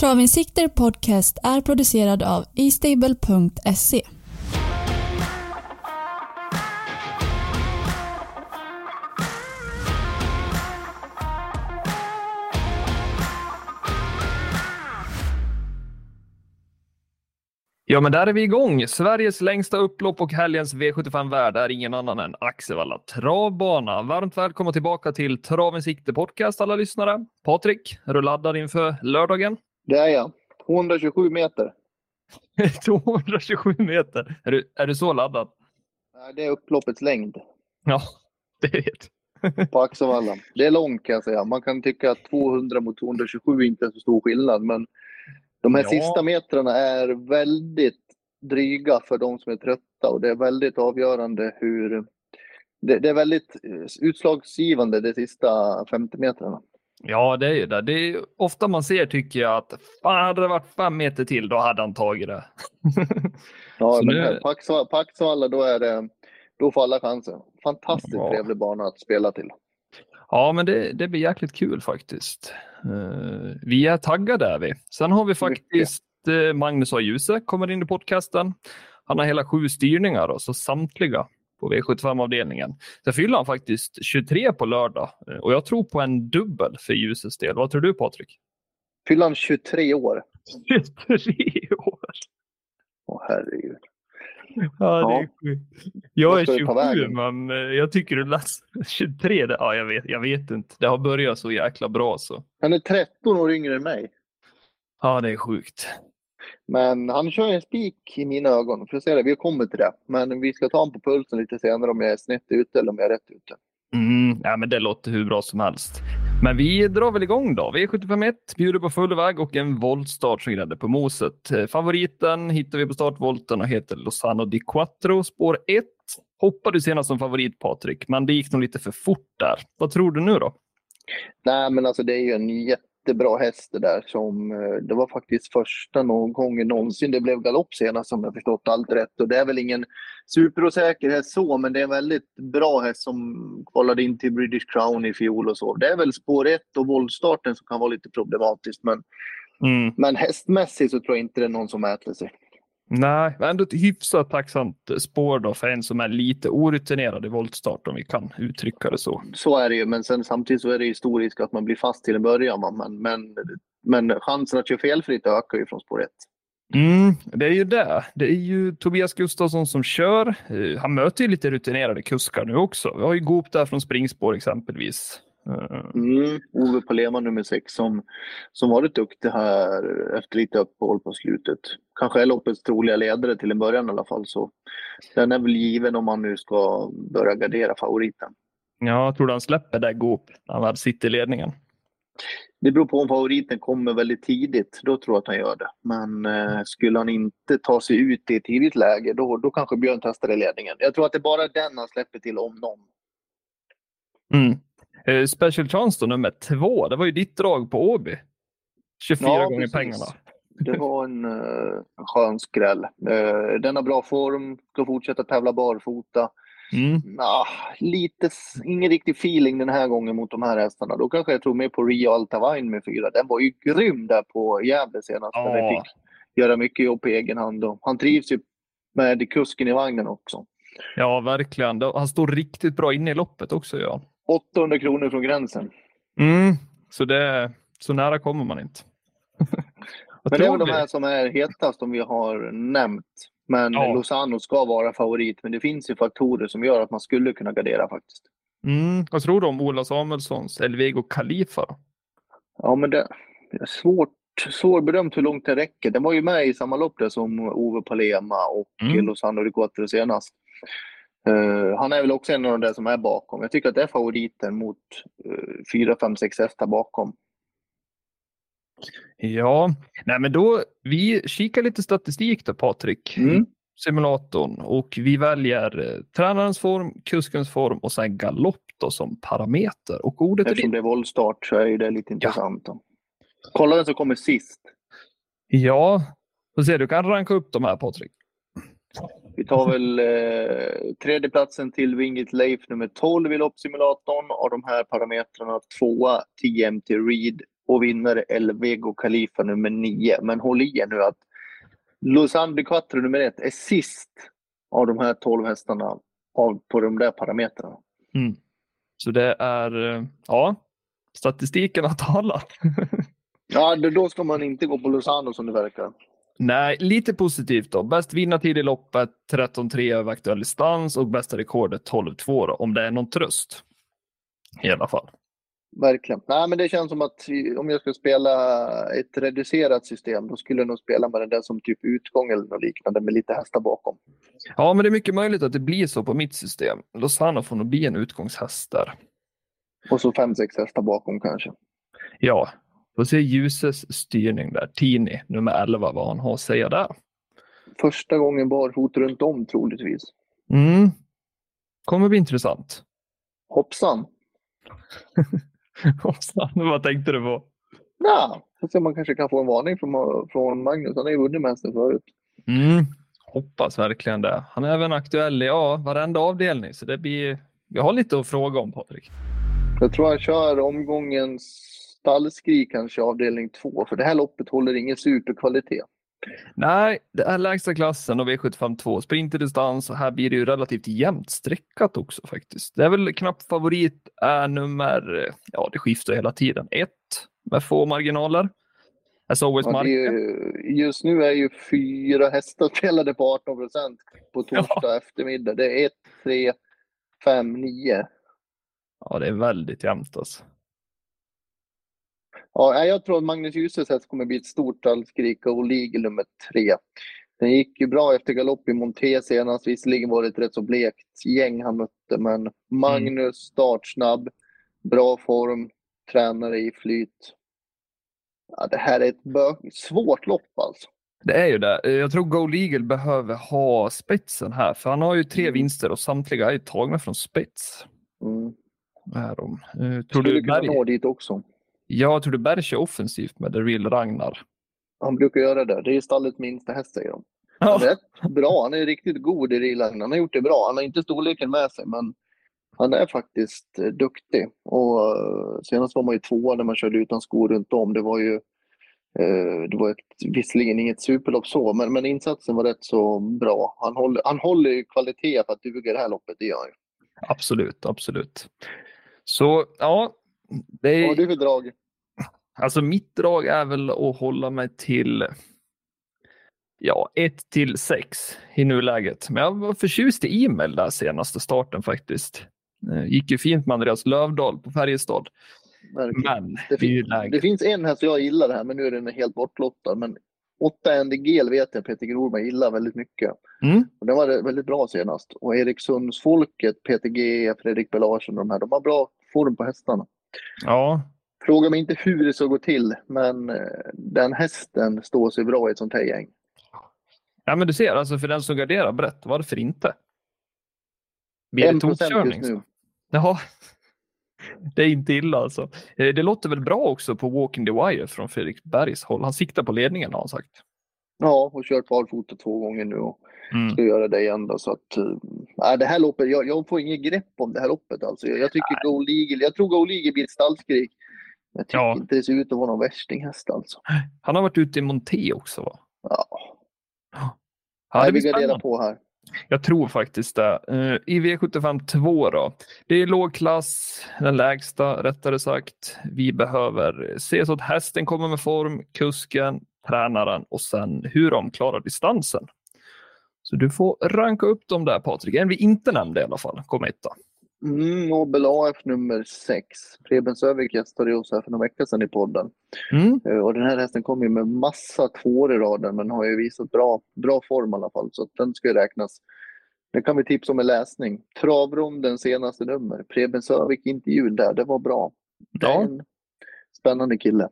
Travinsikter Podcast är producerad av eStable.se. Ja, men där är vi igång. Sveriges längsta upplopp och helgens V75-värld är ingen annan än Axevalla travbana. Varmt välkomna tillbaka till Travens sikte podcast alla lyssnare. Patrik, är du laddad inför lördagen? Det är jag. 227 meter. 227 meter. Är du, är du så laddad? Nej, Det är upploppets längd Ja, det är det. på Axevalla. Det är långt kan jag säga. Man kan tycka att 200 mot 227 inte är så stor skillnad, men de här Ja. sista metrarna är väldigt dryga för de som är trötta och det är väldigt avgörande hur... Det, det är väldigt utslagsgivande de sista 50 metrarna. Ja, det är ju det. Det är ofta man ser, tycker jag, att fan, hade det varit fem meter till, då hade han tagit det. Ja, Så men nu- Axevalla då är det... Då får alla chansen. Fantastiskt Ja. trevlig bana att spela till. Ja, men det, det blir jäkligt kul faktiskt. Eh, vi är taggade är vi. Sen har vi faktiskt uh, Magnus A. Djuse kommer in i podcasten. Han har hela sju styrningar, då, så samtliga på V75-avdelningen. Sen fyller han faktiskt 23 på lördag eh, och jag tror på en dubbel för Ljuses del. Vad tror du Patrik? Fyller han 23 år? 23 år! Åh herregud. Ja, det är sjukt. Jag är ska det ta 27, vägen? men eh, jag tycker du lät 23. det- Ja, jag vet, jag vet inte. Det har börjat så jäkla bra så. Han är 13 år yngre än mig. Ja, det är sjukt. Men han kör en spik i mina ögon. Får se det, vi kommer till det. Men vi ska ta honom på pulsen lite senare om jag är snett ute eller om jag är rätt ute. Mm, ja, men det låter hur bra som helst. Men vi drar väl igång då. V751 bjuder på full väg och en voltstart som grädde på moset. Eh, Favoriten hittar vi på startvolten och heter Lozano di Quattro. Spår 1 hoppade senast som favorit Patrik, men det gick nog lite för fort där. Vad tror du nu då? Nej, men alltså det är ju en jättebra häst det där. Som, eh, det var faktiskt första någon gången någonsin det blev galopp senast om jag förstått allt rätt. Och det är väl ingen superosäker häst så, men det är en väldigt bra häst som kvalade in till British Crown i fjol och så. Det är väl spår 1 och voltstarten som kan vara lite problematiskt. Men, Mm. men hästmässigt så tror jag inte det är någon som mäter sig. Nej, men ändå ett hyfsat tacksamt spår då för en som är lite orutinerad i voltstart om vi kan uttrycka det så. Så är det ju, men sen samtidigt så är det ju stor risk att man blir fast till en början. va. Men, men, men chansen att köra felfritt ökar ju från spår 1. Mm, det är ju det. Det är ju Tobias Gustafsson som kör. Eh, Han möter ju lite rutinerade kuskar nu också. Vi har ju Goop där från springspår exempelvis. Eh, Mm, Ove Palema nummer 6 som, som varit duktig här efter lite uppehåll på slutet. Kanske är loppets troliga ledare till en början i alla fall. Så den är väl given om man nu ska börja gardera favoriten. Ja, tror han släpper där Goop när han sitter i ledningen. Det beror på om favoriten kommer väldigt tidigt. Då tror jag att han gör det. Men eh, skulle han inte ta sig ut i ett tidigt läge, då, då kanske Björn testar i ledningen. Jag tror att det är bara den han släpper till om någon. Mm. Eh, Special Chance då, nummer två. Det var ju ditt drag på Åby. 24 Ja, gånger precis. pengarna. Det var en, en skön skräll. Eh, den har bra form, ska fortsätta tävla barfota. Mm. Nah, lite, ingen riktig feeling den här gången mot de här hästarna. Då kanske jag tror mer på Rio Altavine med fyra. Den var ju grym där på Gävle senast. Ja. fick göra mycket jobb på egen hand. Och han trivs ju med kusken i vagnen också. Ja, verkligen. Han står riktigt bra inne i loppet också. Ja. 800 kronor från gränsen. Mm. Så det, så nära kommer man inte. Men det är väl de här som är hetast som vi har nämnt. Men Ja. Lozano ska vara favorit. Men det finns ju faktorer som gör att man skulle kunna gardera faktiskt. Mm. Vad tror du om Ola Samuelssons Elvego Khalifa? Då? Ja, men det det är svårt, svårbedömt hur långt det räcker. Den var ju med i samma lopp där som Ove Palema och Mm. Lozano de Quattro senast. Eh, han är väl också en av de där som är bakom. Jag tycker att det är favoriten mot uh, 4, 5, 6 hästar bakom. Ja, nej men då, vi kikar lite statistik då Patrik. Mm. Simulatorn och vi väljer eh, tränarens form, kuskens form och sen galopp då som parameter. Och ordet är Eftersom ditt. det är voltstart så är ju det lite intressant. Då. Kolla den som kommer sist. Ja, får se, du kan ranka upp de här Patrik. Vi tar väl eh, tredjeplatsen till Wingit Leif nummer 12 i loppsimulatorn. Av de här parametrarna tvåa TMT Reed och vinnare El Vego Khalifa nummer 9. Men håll i er nu att Lausanne Quattro nummer 1 är sist av de här 12 hästarna av, på de där parametrarna. Mm. Så det är, eh, ja, statistiken har talat. ja, då ska man inte gå på Lozano som det verkar. Nej, lite positivt då. Bäst vinnartid i loppet 13-3 över aktuell distans och bästa rekordet 12-2 då, om det är någon tröst. I alla fall. Verkligen. Nej, men det känns som att om jag ska spela ett reducerat system, då skulle jag nog spela med den där som typ utgång eller något liknande med lite hästar bakom. Ja, men det är mycket möjligt att det blir så på mitt system. Lozano får nog bli en utgångshäst där. Och så fem, sex hästar bakom kanske. Ja, får se Ljuses styrning där. Tini, nummer 11, vad han har att säga där. Första gången barfota runt om troligtvis. Mm. Kommer bli intressant. Hoppsan. Hoppsan, vad tänkte du på? Ja, om man kanske kan få en varning från, från Magnus. Han har ju vunnit med förut. Mm. Hoppas verkligen det. Han är även aktuell i ja, varenda avdelning, så det blir... Vi har lite att fråga om, Patrik. Jag tror han kör omgångens stallskrik kanske avdelning två, för det här loppet håller ingen superkvalitet. Nej, det är lägsta klassen och V75 2 sprinterdistans och här blir det ju relativt jämnt streckat också faktiskt. Det är väl knappt favorit är nummer, ja det skiftar hela tiden, ett med få marginaler. As always ja, är, just nu är ju fyra hästar spelade på 18 procent på torsdag ja. eftermiddag. Det är 1, 3, 5, 9. Ja, det är väldigt jämnt alltså. Ja, jag tror att Magnus Djuse häst kommer bli ett stort stallskrik och League nummer tre. Den gick ju bra efter galopp i Monté senast. Visserligen var det ett rätt så blekt gäng han mötte, men Magnus startsnabb, bra form, tränare i flyt. Ja, det här är ett svårt lopp alltså. Det är ju det. Jag tror Gold Eagle behöver ha spetsen här, för han har ju tre mm. vinster och samtliga är tagna från spets. Mm. Är de. Uh, tror Skulle du kunna nå dit också. Jag tror du Berg är offensivt med The Real Ragnar. Han brukar göra det. Det är stallets minsta häst säger de. Han är rätt bra. Han är riktigt god i Real Ragnar. Han har gjort det bra. Han har inte storleken med sig, men han är faktiskt eh, duktig. Och uh, senast var man ju tvåa när man körde utan skor runt om. Det var ju uh, det var ett, visserligen inget superlopp så, men, men insatsen var rätt så bra. Han håller, han håller ju kvalitet för att duga det här loppet, det gör han ju. Absolut, absolut. Så ja, det är... Vad har du för drag? Alltså mitt drag är väl att hålla mig till ja, 1 till 6 i nuläget. Men jag var förtjust i e-mail där senaste starten faktiskt. Eh, gick ju fint med Andreas Lövdahl på Färjestad. Men det, fin det finns en här som jag gillar det här, men nu är den helt bortlottad. Men 8 NDG vet jag Peter Grorman gillar väldigt mycket. Mm. Och den var väldigt bra senast. Och Erikssundsfolket, Peter G, Fredrik Belarsen och de här, de har bra form på hästarna. Ja, Fråga mig inte hur det ska gå till, men eh, den hästen står sig bra i ett sånt här gäng. Ja, men du ser, alltså för den som garderar brett, varför inte? Blir det tomkörning? Nu. Jaha. Det är inte illa alltså. Eh, det låter väl bra också på Walking the Wire från Fredrik Bergs håll. Han siktar på ledningen har han sagt. Ja, och kört barfota två gånger nu och mm. ska göra det igen. Då, så att, äh, det här loppet, jag, jag får inget grepp om det här loppet. Alltså. Jag, jag tycker Go League, jag tror Go League blir ett stallskrik. Jag tycker ja. inte det ser ut att vara någon värstinghäst alltså. Han har varit ute i Monté också va? Ja. ja det blir reda på här. Jag tror faktiskt det. Uh, I V75 2 då. Det är lågklass, den lägsta rättare sagt. Vi behöver se så att hästen kommer med form, kusken, tränaren och sen hur de klarar distansen. Så du får ranka upp dem där Patrik. En vi inte nämnde i alla fall, kom etta. Mm, Nobel AF nummer 6. Preben Sövik gästade oss här för några veckor sedan i podden. Mm. Uh, och den här hästen kommer med massa tvåor i raden men har ju visat bra, bra form i alla fall så den ska ju räknas. Det kan vi tipsa om i läsning. Travronden senaste nummer. Preben Sövik intervjun där, det var bra. Ja. En spännande kille.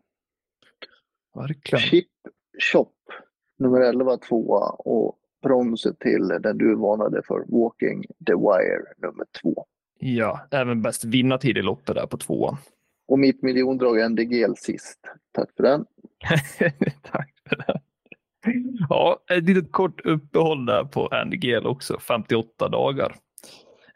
Verkligen. Chip Shop nummer 11 tvåa och bronset till den du varnade för Walking the Wire nummer 2. Ja, även bäst vinnartid i loppet där på tvåan. Och mitt miljondrag är NDGL sist. Tack för den. Tack för den. Ja, ett litet kort uppehåll där på NDGL också, 58 dagar.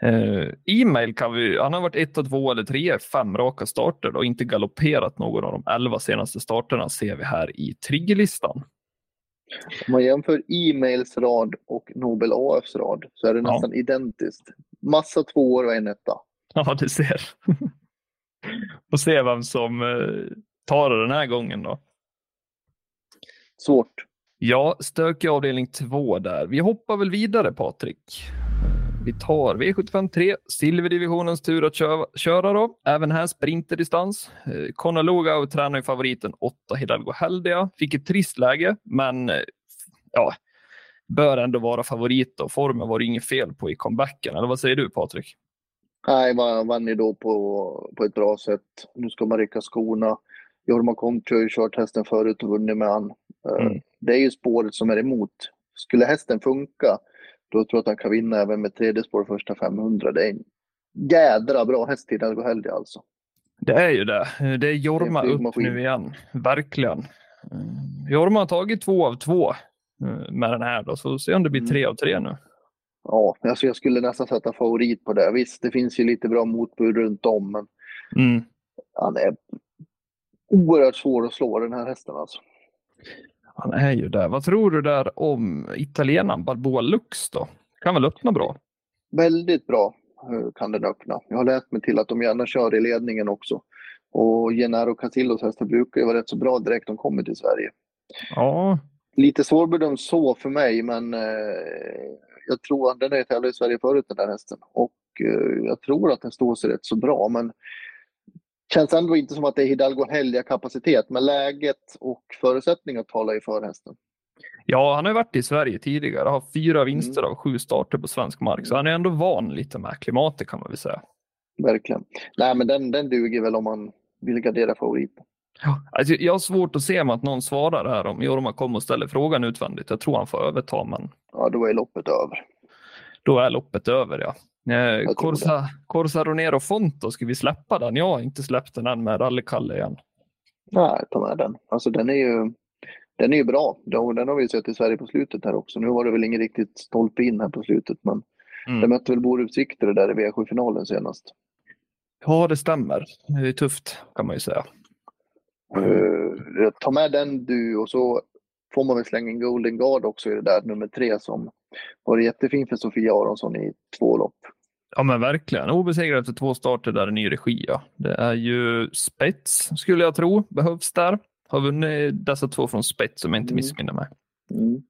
Eh, E-mail kan vi, han har varit ett, två eller tre, fem raka starter och inte galopperat någon av de elva senaste starterna ser vi här i triggerlistan. Om man jämför e-mails rad och Nobel AFs rad så är det Ja. nästan identiskt. Massa tvåor och en etta. Ja, du ser. Får se vem som eh, tar det den här gången då. Svårt. Ja, stökig avdelning två där. Vi hoppar väl vidare Patrik. Vi tar V753, silverdivisionens tur att köra, köra då. Även här sprinterdistans. Eh, Conor Lugauer tränar ju favoriten 8 Hidalgo Heldia. Fick ett trist läge, men eh, ja, bör ändå vara favorit och formen var det inget fel på i comebacken. Eller vad säger du Patrik? Nej, man vann ju då på, på ett bra sätt. Nu ska man rycka skorna. Jorma Kontio har ju kört hästen förut och vunnit med han. Eh, Mm. Det är ju spåret som är emot. Skulle hästen funka, då tror jag att han kan vinna även med tredje spår första 500. Det är en jädra bra häst till Heldia alltså. Det är ju det. Det är Jorma Det är upp nu igen. Verkligen. Jorma har tagit två av två eh, med den här då, så se om det blir Mm. tre av tre nu. Ja, alltså jag skulle nästan sätta favorit på det. Visst, det finns ju lite bra motbud runt om, men Mm. han är oerhört svår att slå den här hästen alltså. Han är ju där. Vad tror du där om italienaren Balboa Lux då? Kan väl öppna bra? Väldigt bra eh, kan den öppna. Jag har läst mig till att de gärna kör i ledningen också. Och Gennaro Casillos hästar brukar ju vara rätt så bra direkt de kommer till Sverige. Ja, Lite svårbedömd så för mig, men eh, jag tror att den är tävlat i Sverige förut den där hästen. Och eh, jag tror att den står sig rätt så bra, men känns ändå inte som att det är Hidalgo Helga kapacitet, men läget och förutsättningar talar ju för hästen. ja, han har ju varit i Sverige tidigare. Har fyra vinster Mm. av sju starter på svensk mark, så han är ändå van lite med klimatet kan man väl säga. Verkligen. Nej, men den, den duger väl om man vill gardera favoriten. Ja, alltså, jag har svårt att se att någon svarar här om Jorma kommer och ställer frågan utvändigt. Jag tror han får överta, men Ja, då är loppet över. då är loppet över. Ja. Eh, Corsa, Corsa Ronero Fonto, ska vi släppa den? Jag har inte släppt den än med Rally-Kalle igen. Nej, ta med den. Alltså den är ju, den är ju bra. Den, den har vi sett i Sverige på slutet här också. Nu var det väl ingen riktigt stolpe in här på slutet, men Mm. det mötte väl Borups Victor där i V7-finalen senast. Ja, det stämmer. Det är tufft kan man ju säga. Uh, ta med den du och så får man väl slänga en Golden Guard också i det där nummer tre som var jättefin för Sofia Aronsson i två lopp. Ja, men verkligen. Obesegrad efter två starter där i ny regi. Ja. Det är ju spets, skulle jag tro, behövs där. Har vunnit dessa två från spets om jag inte Mm. missminner mig. Mm.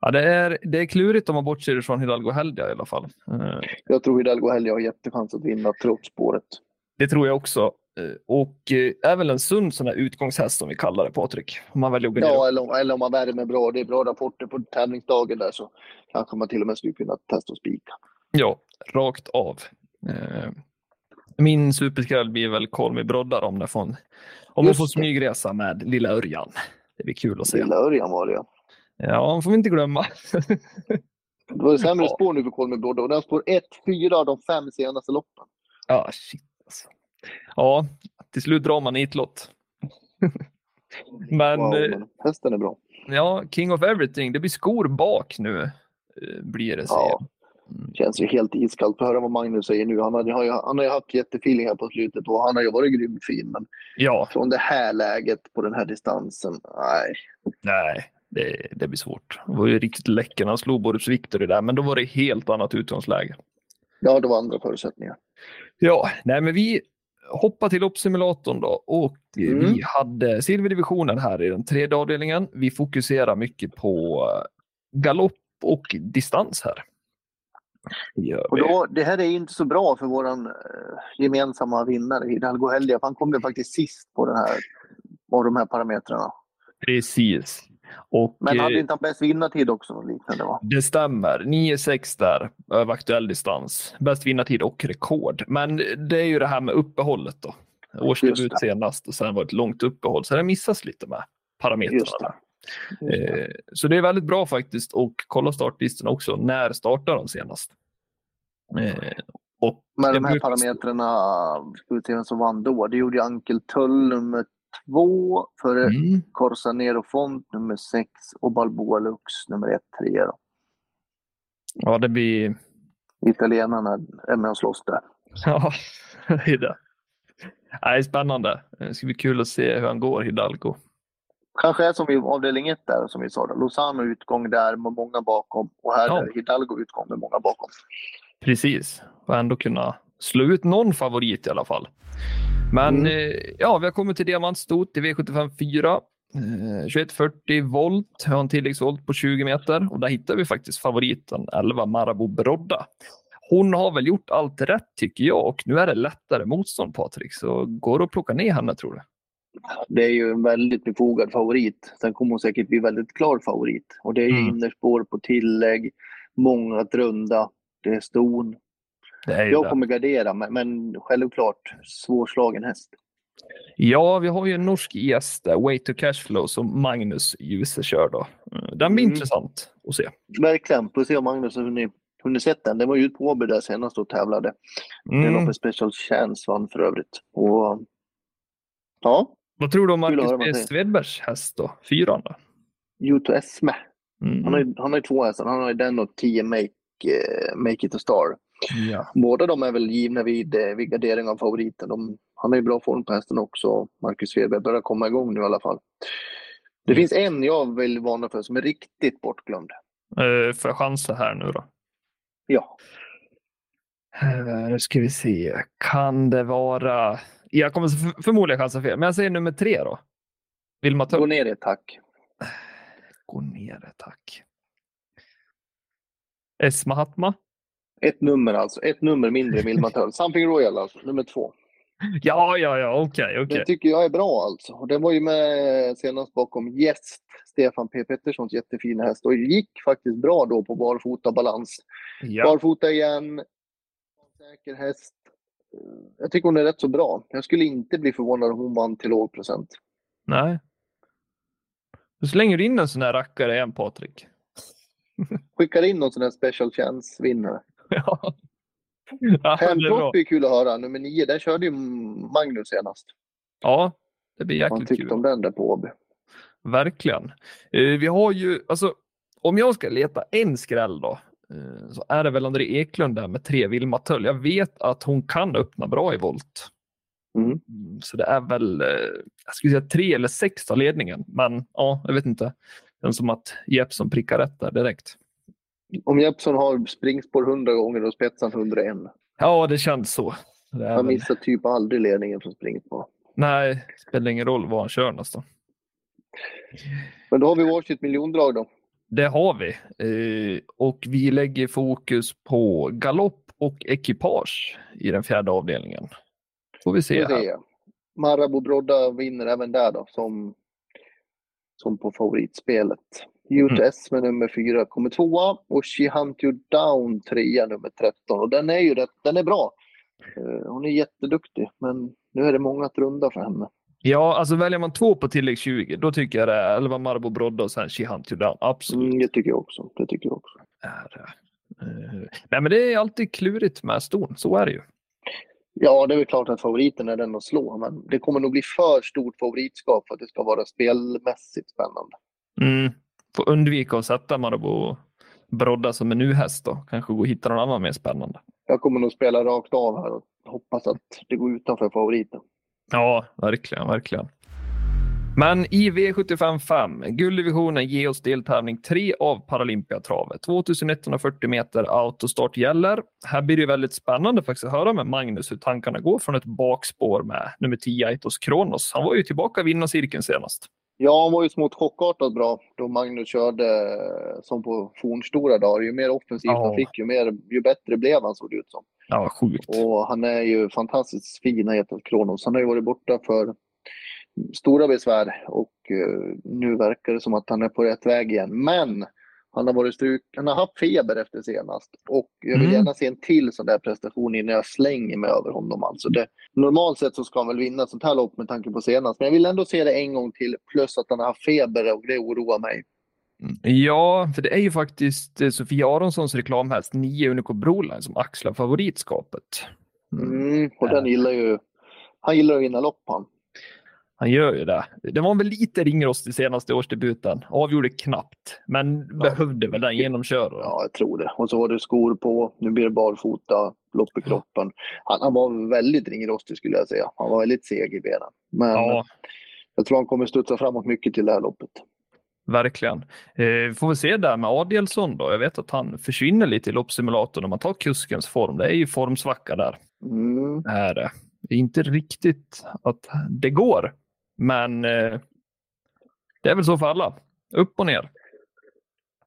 Ja, det, är, det är klurigt om man bortser från Hidalgo Heldia i alla fall. Eh, Jag tror Hidalgo Helga har jättechans att vinna trots spåret. Det tror jag också. Eh, Och eh, är väl en sund sån här utgångshäst som vi kallar det, Patrik. Om man väljer att gå ner Ja, eller, om- eller om man värmer bra. Det är bra rapporter på tävlingsdagen där så kanske man till och med skulle kunna testa att spika. Ja, rakt av. Eh, Min superskräll blir väl Call Me Broddar om, den får, om Just får det. smygresa med lilla Örjan. Det blir kul att se. Lilla Örjan var det ja. Ja, får vi inte glömma. Det var sämre Ja. spår nu för Kolmi Brodde och den spår 1, 4 av de fem senaste loppen. Ja, shit alltså. Ja, till slut drar man nitlott. Men Wow, eh, men hästen är bra. ja, King of Everything, det blir skor bak nu. eh, Blir det. Ja. Mm. Känns ju helt iskallt. Få höra vad Magnus säger nu. Han, har, han har ju haft jättefeeling här på slutet och han har ju varit grymt fin. Men ja, från det här läget på den här distansen, nej. nej, det, det blir svårt. Det var ju riktigt läcker han slog Borups Victory där, men då var det helt annat utgångsläge. Ja, det var andra förutsättningar. Ja, nej, men vi hoppar till loppsimulatorn då och Mm. vi hade silverdivisionen här i den tredje avdelningen. Vi fokuserar mycket på eh, galopp och distans här. Och då, det här är ju inte så bra för våran eh, gemensamma vinnare Hidalgo för Han kom ju faktiskt sist på den här, av de här parametrarna. Precis. Och, Men hade eh, inte han bäst vinnartid också? Liknande, va? Det stämmer. 9-6 där, över aktuell distans. Bäst vinnartid och rekord. Men det är ju det här med uppehållet då. Årsdebut senast och sen var det ett långt uppehåll, så det missas lite med parametrarna. Just det. Just det. Eh, så det är väldigt bra faktiskt och kolla startlistan också. När startade de senast? Mm. Eh, och Men de här brukar... parametrarna, utredaren som vann då, det gjorde ju Ankel Töllum Två, före mm. Corsanero Font nummer sex och Balboa Lux nummer 1, 3. Då. Ja, det blir... Italienarna är med och slåss där. Ja, det är det. det är spännande. Det ska bli kul att se hur han går, Hidalgo. Kanske är som i avdelning 1 där, som vi sa. Då. Lozano utgång där med många bakom och här ja. är Hidalgo utgång med många bakom. Precis, och ändå kunna slå ut någon favorit i alla fall. Men Mm. eh, ja, vi har kommit till diamantstot i V75 4. Eh, 2140 volt, har en tilläggsvolt på 20 meter och där hittar vi faktiskt favoriten 11 Marabou Brodda. Hon har väl gjort allt rätt tycker jag och nu är det lättare motstånd Patrik, så går det att plocka ner henne tror du? Det är ju en väldigt befogad favorit. Sen kommer hon säkert bli väldigt klar favorit. Och det är ju Mm. innerspår på tillägg, många att runda, det är ston. Jag det. kommer gardera, men, men självklart svårslagen häst. Ja, vi har ju en norsk gäst där, Way to Cashflow, som Magnus Djuse kör då. Eh, Den blir Mm. intressant att se. Verkligen. Får se om Magnus har hunnit, hunnit sett den. Det var ju på Åby där senast och tävlade. Det Mm. var för Special Chance vann för övrigt. Och, ja, Vad tror du om Marcus B. Svedbergs häst då? Fyran då? U2 Esme. Mm. Han har, ju- han har ju två hästar. Han har ju den och 10 Make, eh, make It a Star. Ja. Båda de är väl givna vid, eh, vid gardering av favoriten. De, han har ju bra form på hästen också. Marcus Svedberg börjar komma igång nu i alla fall. Det finns en jag vill varna för som är riktigt bortglömd. Får jag chansa här nu då? Ja, Eh, nu ska vi se. Kan det vara... Jag kommer för- förmodligen chansa fel, men jag säger nummer tre då. Vilma gå Tull. ner i ett tack. Gå ner, tack. Esma Hatma. Ett nummer alltså. Ett nummer mindre än Wilma Töll. Something Royal alltså, nummer två. Ja, ja, ja, okej, okej. Den tycker jag är bra alltså. Och den var ju med senast bakom Gäst, Stefan P Petterssons jättefina häst. Och gick faktiskt bra då på barfota balans. Ja. Barfota igen. Säker häst. Jag tycker hon är rätt så bra. Jag skulle inte bli förvånad om hon vann till låg procent. Nej. Du slänger in en sån här rackare igen, Patrik. Skickar in någon sån här special chance-vinnare. Ja. ja, är bra. Hemtopp är kul att höra. Nummer nio, där körde ju Magnus senast. Ja, det blir Vad han jäkligt tyckte kul. om den där på Åby. Verkligen. Eh, vi har ju, alltså, om jag ska leta en skräll då, eh, så är det väl André Eklund där med tre Vilma Töll. Jag vet att hon kan öppna bra i volt. Mm. Mm, Så det är väl, eh, jag skulle säga tre eller sex av ledningen. Men ja, jag vet inte. Det är som att Jeppsson prickar rätt där direkt. Om Jeppsson har springspår 100 gånger och spetsan 101. Ja, det känns så. Det Han väl, missar typ aldrig ledningen från springspår. nej, spelar ingen roll vad han kör nästan. Men då har vi varsitt miljondrag då. Det har vi. Eh, och vi lägger fokus på galopp och ekipage i den fjärde avdelningen. Får vi se här. Marabou Brodda vinner även där då, som, som på favoritspelet. UTS med nummer fyra kommer tvåa och She Hunt You Down trea nummer 13. Och den är ju rätt, den är bra. Eh, Hon är jätteduktig, men nu är det många att runda för henne. Ja, alltså väljer man två på tillägg 20, då tycker jag det är 11 Marabou Brodda och sen She Hunt You Down. Absolut Mm, det tycker jag också. Det tycker jag också. Eh, Nej, men det är alltid klurigt med ston. Så är det ju. Ja, det är väl klart att favoriten är den att slå, men det kommer nog bli för stort favoritskap för att det ska vara spelmässigt spännande. Mm. Får undvika att sätta Marabou Brodda som en nu-häst då. Kanske gå och hitta någon annan mer spännande. Jag kommer nog spela rakt av här och hoppas att det går utanför favoriten. Ja, verkligen, verkligen. Men i V75 5, gulddivisionen ger oss deltävling 3 av Paralympiatravet. 2140 meter autostart gäller. Här blir det väldigt spännande faktiskt att höra med Magnus hur tankarna går från ett bakspår med nummer 10 Aitos Kronos. Han var ju tillbaka i vinnarcirkeln senast. Ja, han var ju smått chockartat bra då Magnus körde eh, som på fornstora dagar. Ju mer offensivt Ja. han fick, ju, mer, ju bättre blev han såg det ut som. Ja, sjukt. Och han är ju fantastiskt fin, Etos Kronos. Han har ju varit borta för stora besvär och eh, nu verkar det som att han är på rätt väg igen. Men han har, varit struk, han har haft feber efter senast och jag vill Mm. gärna se en till sån där prestation innan jag slänger mig över honom. Alltså det, normalt sett så ska han väl vinna sånt här lopp med tanke på senast, men jag vill ändå se det en gång till plus att han har haft feber och det oroar mig. Ja, för det är ju faktiskt eh, Sofia Aronssons reklamhäst 9 Unico Broline som axlar favoritskapet. Mm. Mm, och den gillar ju, han gillar att vinna lopp han. Han gör ju det. Det var väl lite ringrostig senaste årsdebuten. Avgjorde knappt, men ja. behövde väl den genomköra. Ja, jag tror det. Och så har du skor på. Nu blir det barfota, lopp i kroppen. Han, han var väldigt ringrostig skulle jag säga. Han var väldigt seg i benen. Men ja. jag tror han kommer studsa framåt mycket till det här loppet. Verkligen. Eh, får vi se där med Adielsson då. Jag vet att han försvinner lite i loppsimulatorn om man tar kuskens form. Det är ju formsvacka där. Mm. Är det. är inte riktigt att det går, men eh, det är väl så för alla. Upp och ner.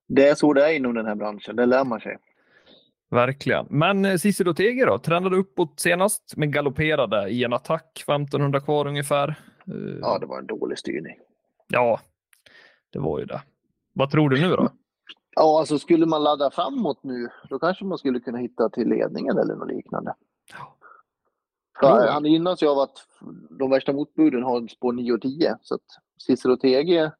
Det är så det är inom den här branschen. Det lär man sig. Verkligen. Men eh, Cicero Teger då? Tränade uppåt senast, men galopperade i en attack. 1500 kvar ungefär. Eh, ja, det var en dålig styrning. Ja, det var ju det. Vad tror du nu då? Ja, alltså skulle man ladda framåt nu, då kanske man skulle kunna hitta till ledningen eller något liknande. För han gynnas ju av att de värsta motbuden har spår 9 och 10. Så att Cicero TG,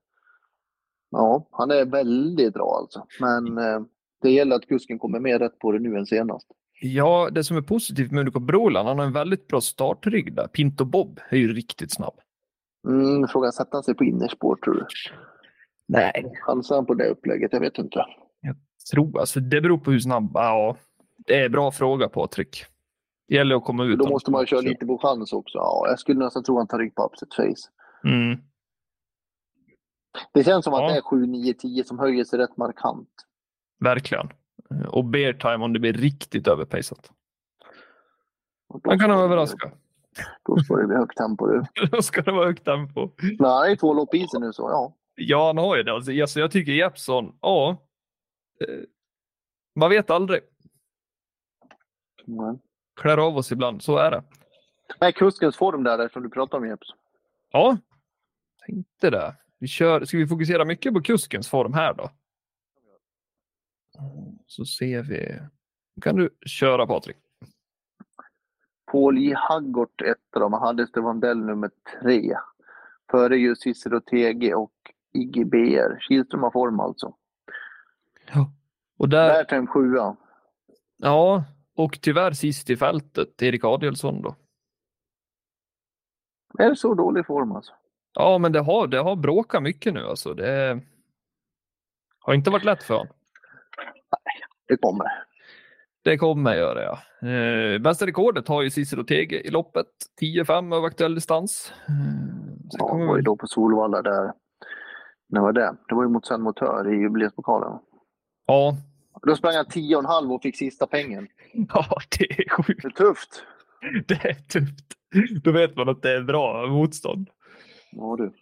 ja, han är väldigt bra alltså. Men eh, det gäller att kusken kommer mer rätt på det nu än senast. Ja, det som är positivt med Unico Broland, han har en väldigt bra startrygg där. Pinto Bob är ju riktigt snabb. Mm, frågan, sätter han sig på innerspår tror du? Nej. Chansar han på det upplägget? Jag vet inte. Jag tror, alltså det beror på hur snabb, ja. Det är en bra fråga Patrik. Det gäller att komma ut. Då måste man köra lite på chans också. Ja, jag skulle nästan tro att han tar rygg på upset face. Mm. Det känns som ja. att det är 7, 9, 10 som höjer sig rätt markant. Verkligen. Och bear time om det blir riktigt överpejsat. Han kan överraska. Då ska det bli högt tempo du. då ska det vara högt tempo. Nej, två lopp i sig nu så ja. Ja, han har ju det. Alltså, alltså jag tycker Jeppsson, ja. Eh, man vet aldrig. Mm. Klär av oss ibland, så är det. Är kuskens form där som du pratar om Jeps? Ja, tänkte det. Vi kör, ska vi fokusera mycket på kuskens form här då? Så ser vi. kan du köra Patrik. Paul J. Haggort etta då. Man hade Stefan nummer tre. Före just Cicero TG och Iggy BR. Kihlström har form alltså. Ja. Och där... Där tar en sjua. Ja, och tyvärr sist i fältet, Erik Adielsson då. Är det så dålig form alltså? Ja, men det har, det har bråkat mycket nu alltså. Det har inte varit lätt för honom. Det kommer. Det kommer göra ja. Eh, bästa rekordet har ju Cicero Tege i loppet. 10-5 över aktuell distans. Mm, ja, det var ju då på Solvalla där. När var det? Det var ju mot Sen Motör i jubileumspokalen. Ja. Då sprang han 10,5 och fick sista pengen. Ja, det är sjukt. Det är tufft. Det är tufft. Då vet man att det är bra motstånd. Ja, du.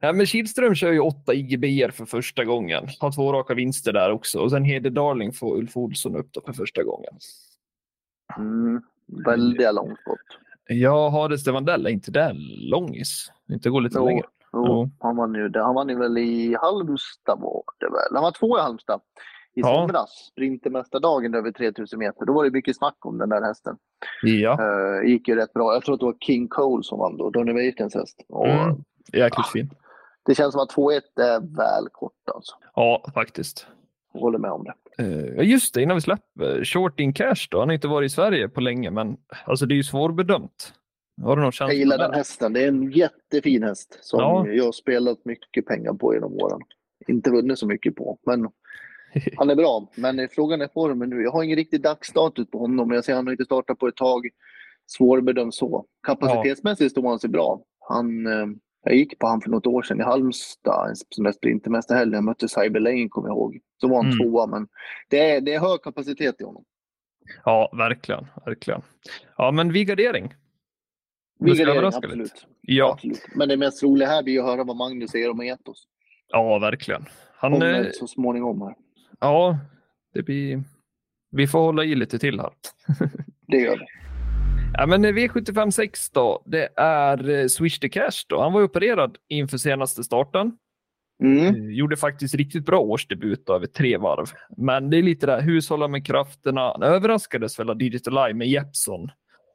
Ja, men Kihlström kör ju åtta IGBR för första gången. Har två raka vinster där också. Och sen Heder Darling får Ulf Olsson upp då för första gången. Mm, väldiga långskott. Ja, Hades de Vandell, är inte det långis? Inte gå lite jo, längre? Jo, jo. Han vann ju han vann ju väl i Halmstad var det väl? Han var två i Halmstad i ja. somras. Sprintermästardagen över 3000 meter. Då var det mycket snack om den där hästen. Ja. Uh, gick ju rätt bra. Jag tror att det var King Cole som vann då, Donny Weitens häst. Och, mm. Jäkligt ja, fin. Det känns som att 2-1 är väl kort alltså. Ja, faktiskt. Jag håller med om det. Uh, just det, innan vi släpper. Short in cash då. Han har inte varit i Sverige på länge, men alltså det är ju svårbedömt. Har du någon känsla? Jag gillar den hästen. Det är en jättefin häst som ja. jag har spelat mycket pengar på genom åren. Inte vunnit så mycket på, men han är bra. Men frågan är formen nu. Jag har ingen riktig dagsstatus på honom. Jag ser att han har inte startat på ett tag. Svårbedömd så. Kapacitetsmässigt står han sig bra. Han, eh, jag gick på honom för något år sedan i Halmstad, en sån där sprintermästarhelg. Jag mötte Cyber Lane, kommer jag ihåg. Så var han mm. tvåa, men det är, det är hög kapacitet i honom. Ja, verkligen. verkligen. Ja, men vigardering. Vigardering, absolut. Ja. absolut. Men det mest roliga här blir att höra vad Magnus säger om Etos. Ja, verkligen. Han, Kommer eh, så småningom här. Ja, det blir... vi får hålla i lite till här. det gör vi. Ja, men V75 6 då, det är eh, Swish the Cash då. Han var opererad inför senaste starten. Mm. Eh, gjorde faktiskt riktigt bra årsdebut över tre varv. Men det är lite där, hushålla med krafterna. Han överraskades väl av Digital Eye med Jeppson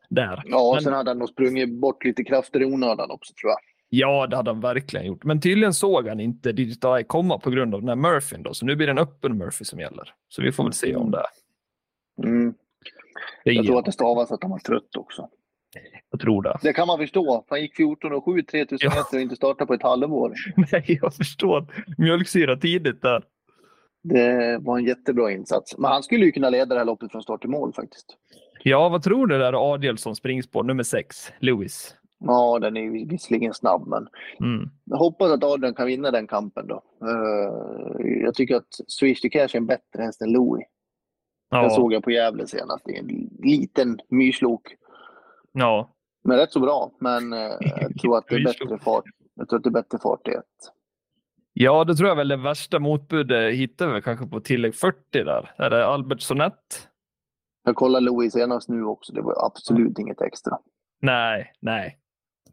där. Ja, men... sen hade han nog sprungit bort lite krafter i onödan också tror jag. Ja, det hade han verkligen gjort. Men tydligen såg han inte Digital Eye komma på grund av den här Murphyn då. Så nu blir det en öppen Murphy som gäller. Så vi får väl se om det. Mm. Jag tror att det stavas att han var trött också. Jag tror det. Det kan man förstå. Han gick 14 och 7 3000 Ja. meter och inte startade på ett halvår. Nej, jag förstår. Mjölksyra tidigt där. Det var en jättebra insats. Men han skulle ju kunna leda det här loppet från start till mål faktiskt. Ja, vad tror du där Adielsson springspår nummer sex, Lewis? Ja, den är visserligen snabb, men Mm. jag hoppas att Adrian kan vinna den kampen då. Eh, jag tycker att Swish to Cash är en bättre häst än Louis. Den Ja, såg jag på Gävle senast. Det är en liten myrslok. ja. Men rätt så bra. Men eh, jag tror att det är bättre fart. Jag tror att det är bättre fart i ett. ja, det tror jag väl det värsta motbudet hittar vi kanske på tillägg 40 där. Är det Albert Sonett? Jag kollade Louis senast nu också. Det var absolut inget extra. Nej, nej.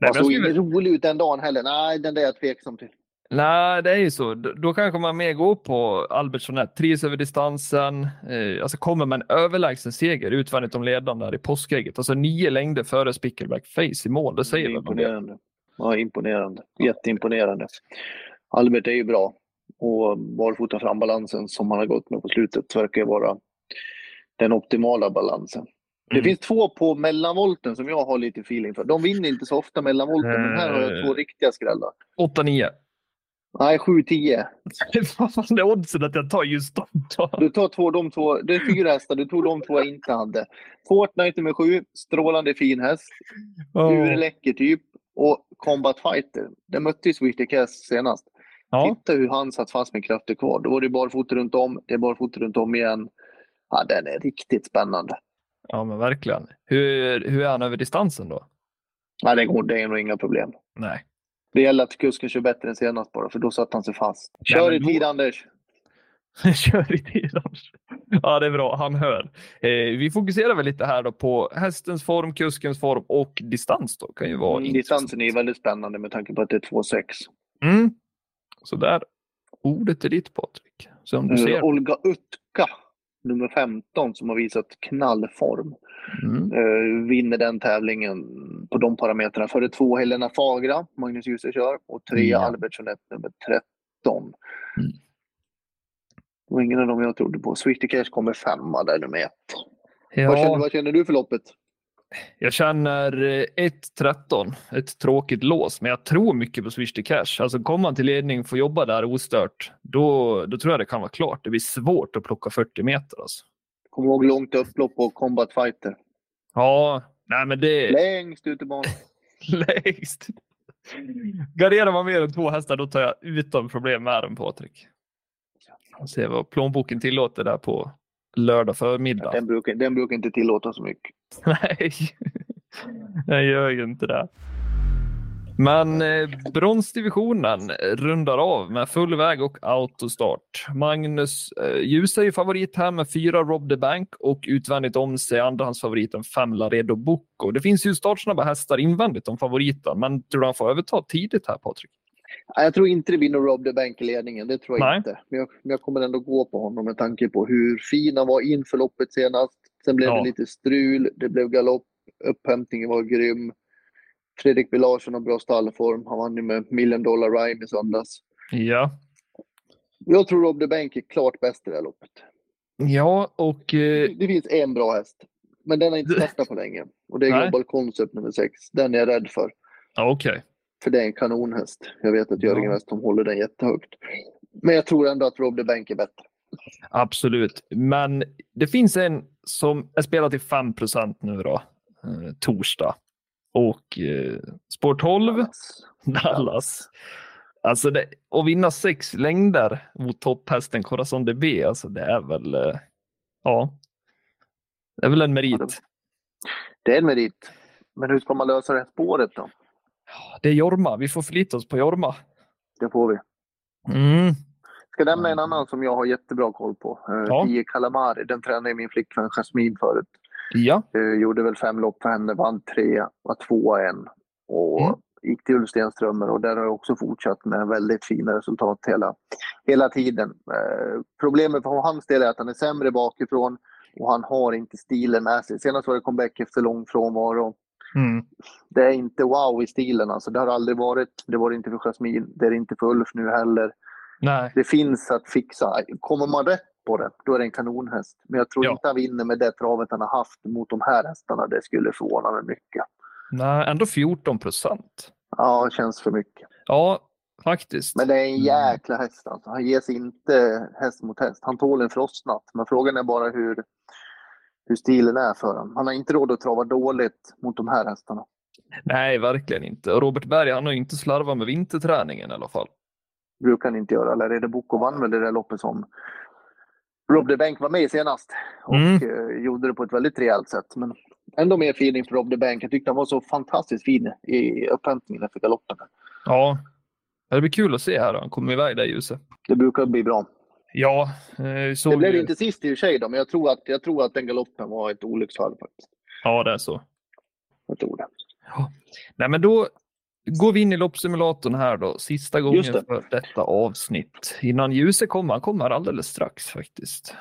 Jag såg inte rolig ut den dagen heller. Nej, den där är jag tveksam till. Nej, det är ju så. Då, kanske man mer går på Albert Sonett. Trivs över distansen. Eh, alltså kommer en överlägsen seger utvändigt om ledaren där i påskägget. Alltså nio längder före Spickleback Face i mål. Det säger väl imponerande. Ja, imponerande. Jätteimponerande. Albert är ju bra. Och barfota frambalansen som han har gått med på slutet verkar vara den optimala balansen. Det Mm. finns två på mellanvolten som jag har lite feeling för. De vinner inte så ofta mellanvolten, men här har jag två Eh. riktiga skrällar. 8-9. Nej, 7-10. Vad är oddsen att jag tar just dem då? Du tar två, de två. Det är fyra hästar. Du tog de två jag inte hade. Fortnite med sju. Strålande fin häst. Urläcker typ. Och Combat Fighter. Den mötte ju Swish Cass senast. Ja. Titta hur han satt fast med krafter kvar. Då var det barfota runt om. Det är barfota runt om igen. Ja, den är riktigt spännande. Ja, men verkligen. Hur, hur är han över distansen då? Ja, det, går, det är nog inga problem. Nej. Det gäller att kusken kör bättre än senast bara, för då satt han sig fast. Nej, Kör men i då- tid Anders! Kör i tiden. Ja, det är bra. Han hör. Eh, vi fokuserar väl lite här då på hästens form, kuskens form och distans. Då. Kan ju vara Mm, distansen är väldigt spännande med tanke på att det är 2,6. Mm. Så där. Ordet är ditt Patrik. Som du Uh, ser. Olga Utka, nummer 15, som har visat knallform. Mm. Uh, vinner den tävlingen på de parametrarna. Före två Helena Fagra, Magnus Djuse kör, och tre Ja. Albert Jeanette, nummer 13. Mm. Det var ingen av dem jag trodde på. Swift Cash kommer femma där, nummer ett. Ja, Vad, känner, vad känner du för loppet? Jag känner eh, 1-13. Ett tråkigt lås, men jag tror mycket på Swish to Cash. Alltså kommer man till ledning, får jobba där ostört, då, då tror jag det kan vara klart. Det blir svårt att plocka 40 meter. Alltså. Kom ihåg långt upplopp och Combat Fighter. Ja, nej men det... Längst ut i banan. Längst. Garderar man mer än två hästar, då tar jag utan problem med den Patrik. Ser vad plånboken tillåter där på lördag förmiddag. Den brukar, den brukar inte tillåta så mycket. Nej, den gör ju inte det. Men eh, bronsdivisionen rundar av med full väg och autostart. Magnus eh, Djuse är ju favorit här med fyra Rob the Bank och utvändigt om sig andrahandsfavoriten fem Laredo Bocco. Det finns ju startsnabba hästar invändigt om favoriten, men tror du han får överta tidigt här Patrik? Jag tror inte det blir någon Rob the Bank i ledningen. Det tror jag Nej. inte. Men jag, men jag kommer ändå gå på honom med tanke på hur fin han var inför loppet senast. Sen blev Ja. det lite strul. Det blev galopp. Upphämtningen var grym. Fredrik B Larsson har bra stallform. Han vann ju med Million Dollar Rhyme i söndags. Ja, Jag tror Rob the Bank är klart bäst i det här loppet. ja och eh, Det finns en bra häst. Men den har inte startat på länge. Och det är Nej. Global Concept nummer sex. Den är jag rädd för. okej. För det är en kanonhäst. Jag vet att Jörgen Ja. Westholm håller den jättehögt. Men jag tror ändå att Rob the Bank är bättre. Absolut, men det finns en som är spelad till 5% nu då, eh, torsdag. Och eh, spår 12, Dallas. Alltså det, att vinna sex längder mot topphästen Corazon de B, alltså det är väl, eh, ja, det är väl en merit. Det är en merit. Men hur ska man lösa det här spåret då? Det är Jorma, vi får förlita oss på Jorma. Det får vi. Mm. Ska nämna en annan som jag har jättebra koll på. Uh, Ja. Pia Calamari. Den tränade min flickvän Jasmine förut. Ja, Eh, gjorde väl fem lopp för henne, vann tre, var tvåa en. Och Mm. gick till Ulfstenströmer och där har jag också fortsatt med väldigt fina resultat hela, hela tiden. Eh, problemet för hans del är att han är sämre bakifrån och han har inte stilen med sig. Senast var det comeback efter lång frånvaro. Mm. Det är inte wow i stilen alltså. Det har aldrig varit. Det var det inte för Jasmine. Det är det inte för Ulf nu heller. nej, Det finns att fixa. Kommer man rätt på det, då är det en kanonhäst. Men jag tror Ja. inte han vinner med det travet han har haft mot de här hästarna. Det skulle förvåna mig mycket. Nej, ändå 14 procent. Ja, det känns för mycket. Ja, faktiskt. Men det är en jäkla häst alltså. Han ger sig inte häst mot häst. Han tål en frostnatt. Men frågan är bara hur, hur stilen är för honom. Han har inte råd att trava dåligt mot de här hästarna. Nej, verkligen inte. Och Robert Berg, han har inte slarvat med vinterträningen i alla fall. brukar han inte göra. Eller är det Boko vann väl det där loppet som Rob de Bank var med i senast. Och Mm. eh, gjorde det på ett väldigt rejält sätt. Men ändå mer feeling för Rob de Bank. Jag tyckte han var så fantastiskt fin i upphämtningen efter galoppen. Ja, det blir kul att se här. Han kommer iväg där ljuset. Det brukar bli bra. Ja, eh, såg Det blev ju- inte sist i och för sig då, men jag tror att, jag tror att den galoppen var ett olycksfall faktiskt. Ja, det är så. Jag tror det. Nej, men då går vi in i loppsimulatorn här då. Sista gången det. för detta avsnitt. Innan ljuset kommer. Han kommer alldeles strax faktiskt.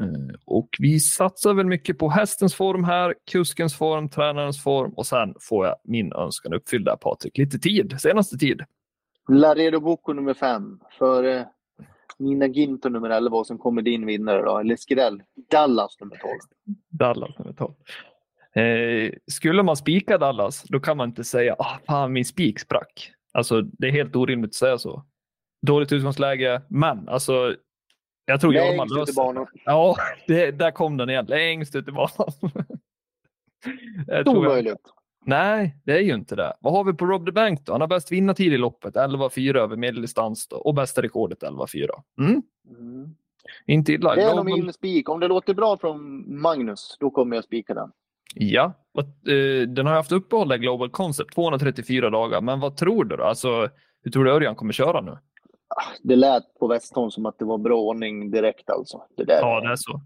Eh, Och vi satsar väl mycket på hästens form här, kuskens form, tränarens form och sen får jag min önskan uppfylld där Patrik. Lite tid, senaste tid. Laredo Bocco nummer fem. För Nina Ginto nummer 11 och sen kommer din vinnare då, eller Skirell. Dallas nummer 12. Dallas nummer 12. Eh, skulle man spika Dallas, då kan man inte säga ah, fan min spik sprack. Alltså, det är helt orimligt att säga så. Dåligt utgångsläge, men alltså, jag tror Jorma ut i löser banan. Ja, det, där kom den igen. Längst ut i banan. Jag jag- Omöjligt. Nej, det är ju inte det. Vad har vi på Rob the Bank då? Han har bäst vinnartid i loppet, 11-4 över medeldistans då, och bästa rekordet 11-4. Mm? Mm. Inte illa. Det är nog min spik. Om det låter bra från Magnus, då kommer jag spika den. Ja, eh, den har haft uppehåll där Global Concept, 234 dagar. Men vad tror du då? Alltså, hur tror du Örjan kommer köra nu? Ah, Det lät på Westholm som att det var bra ordning direkt alltså. Det där, Ja, det är så.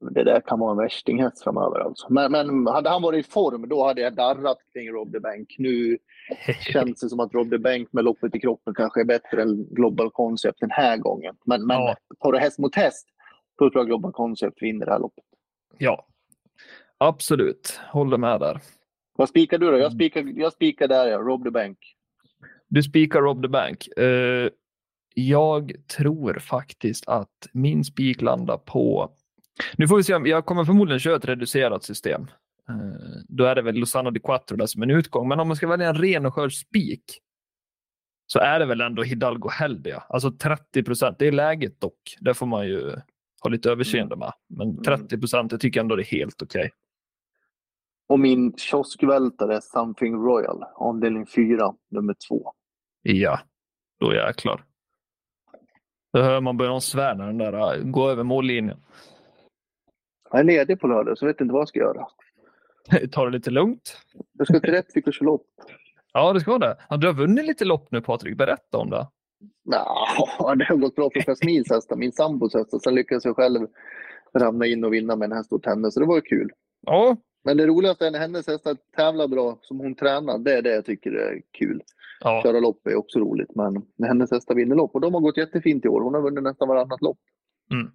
Det där kan vara en värstinghäst framöver alltså. Men, men hade han varit i form, då hade jag darrat kring Rob the Bank. Nu känns det som att Rob the Bank med loppet i kroppen kanske är bättre än Global Concept den här gången. Men, men Ja. tar du häst mot häst, då tror jag Global Concept vinner det här loppet. Ja, absolut. Håller med där. Vad spikar du då? Mm. Jag spikar, jag spikar där, ja. Rob the Bank. Du spikar Rob the Bank. Eh, jag tror faktiskt att min spik landar på... Nu får vi se. om- Jag kommer förmodligen köra ett reducerat system. Eh, då är det väl Lozano di Quattro där som en utgång. Men om man ska välja en ren och skör spik så är det väl ändå Hidalgo Heldia. Alltså 30 procent. Det är läget dock. Det får man ju ha lite överseende med. Men 30 procent, jag tycker ändå det är helt okej. Och min kioskvältare är Something Royal, avdelning 4, nummer 2. Ja, då jäklar. Då hör man börja svära den där, äh, gå över mållinjen. Jag är ledig på lördag så jag vet inte vad jag ska göra. Ta det lite lugnt. Jag ska till Rättvik och köra lopp. Ja, det ska det. Du har vunnit lite lopp nu Patrik, berätta om det. Ja, det har gått bra för Jasmins hästar, min sambos hästar. Sen lyckades jag själv ramla in och vinna med en häst åt henne, så det var ju kul. Ja, Men det roligaste är när hennes hästar tävlar bra som hon tränar. Det är det jag tycker är kul. ja, Köra lopp är också roligt, men när hennes hästar vinner lopp. Och de har gått jättefint i år. Hon har vunnit nästan varannat lopp. Mm.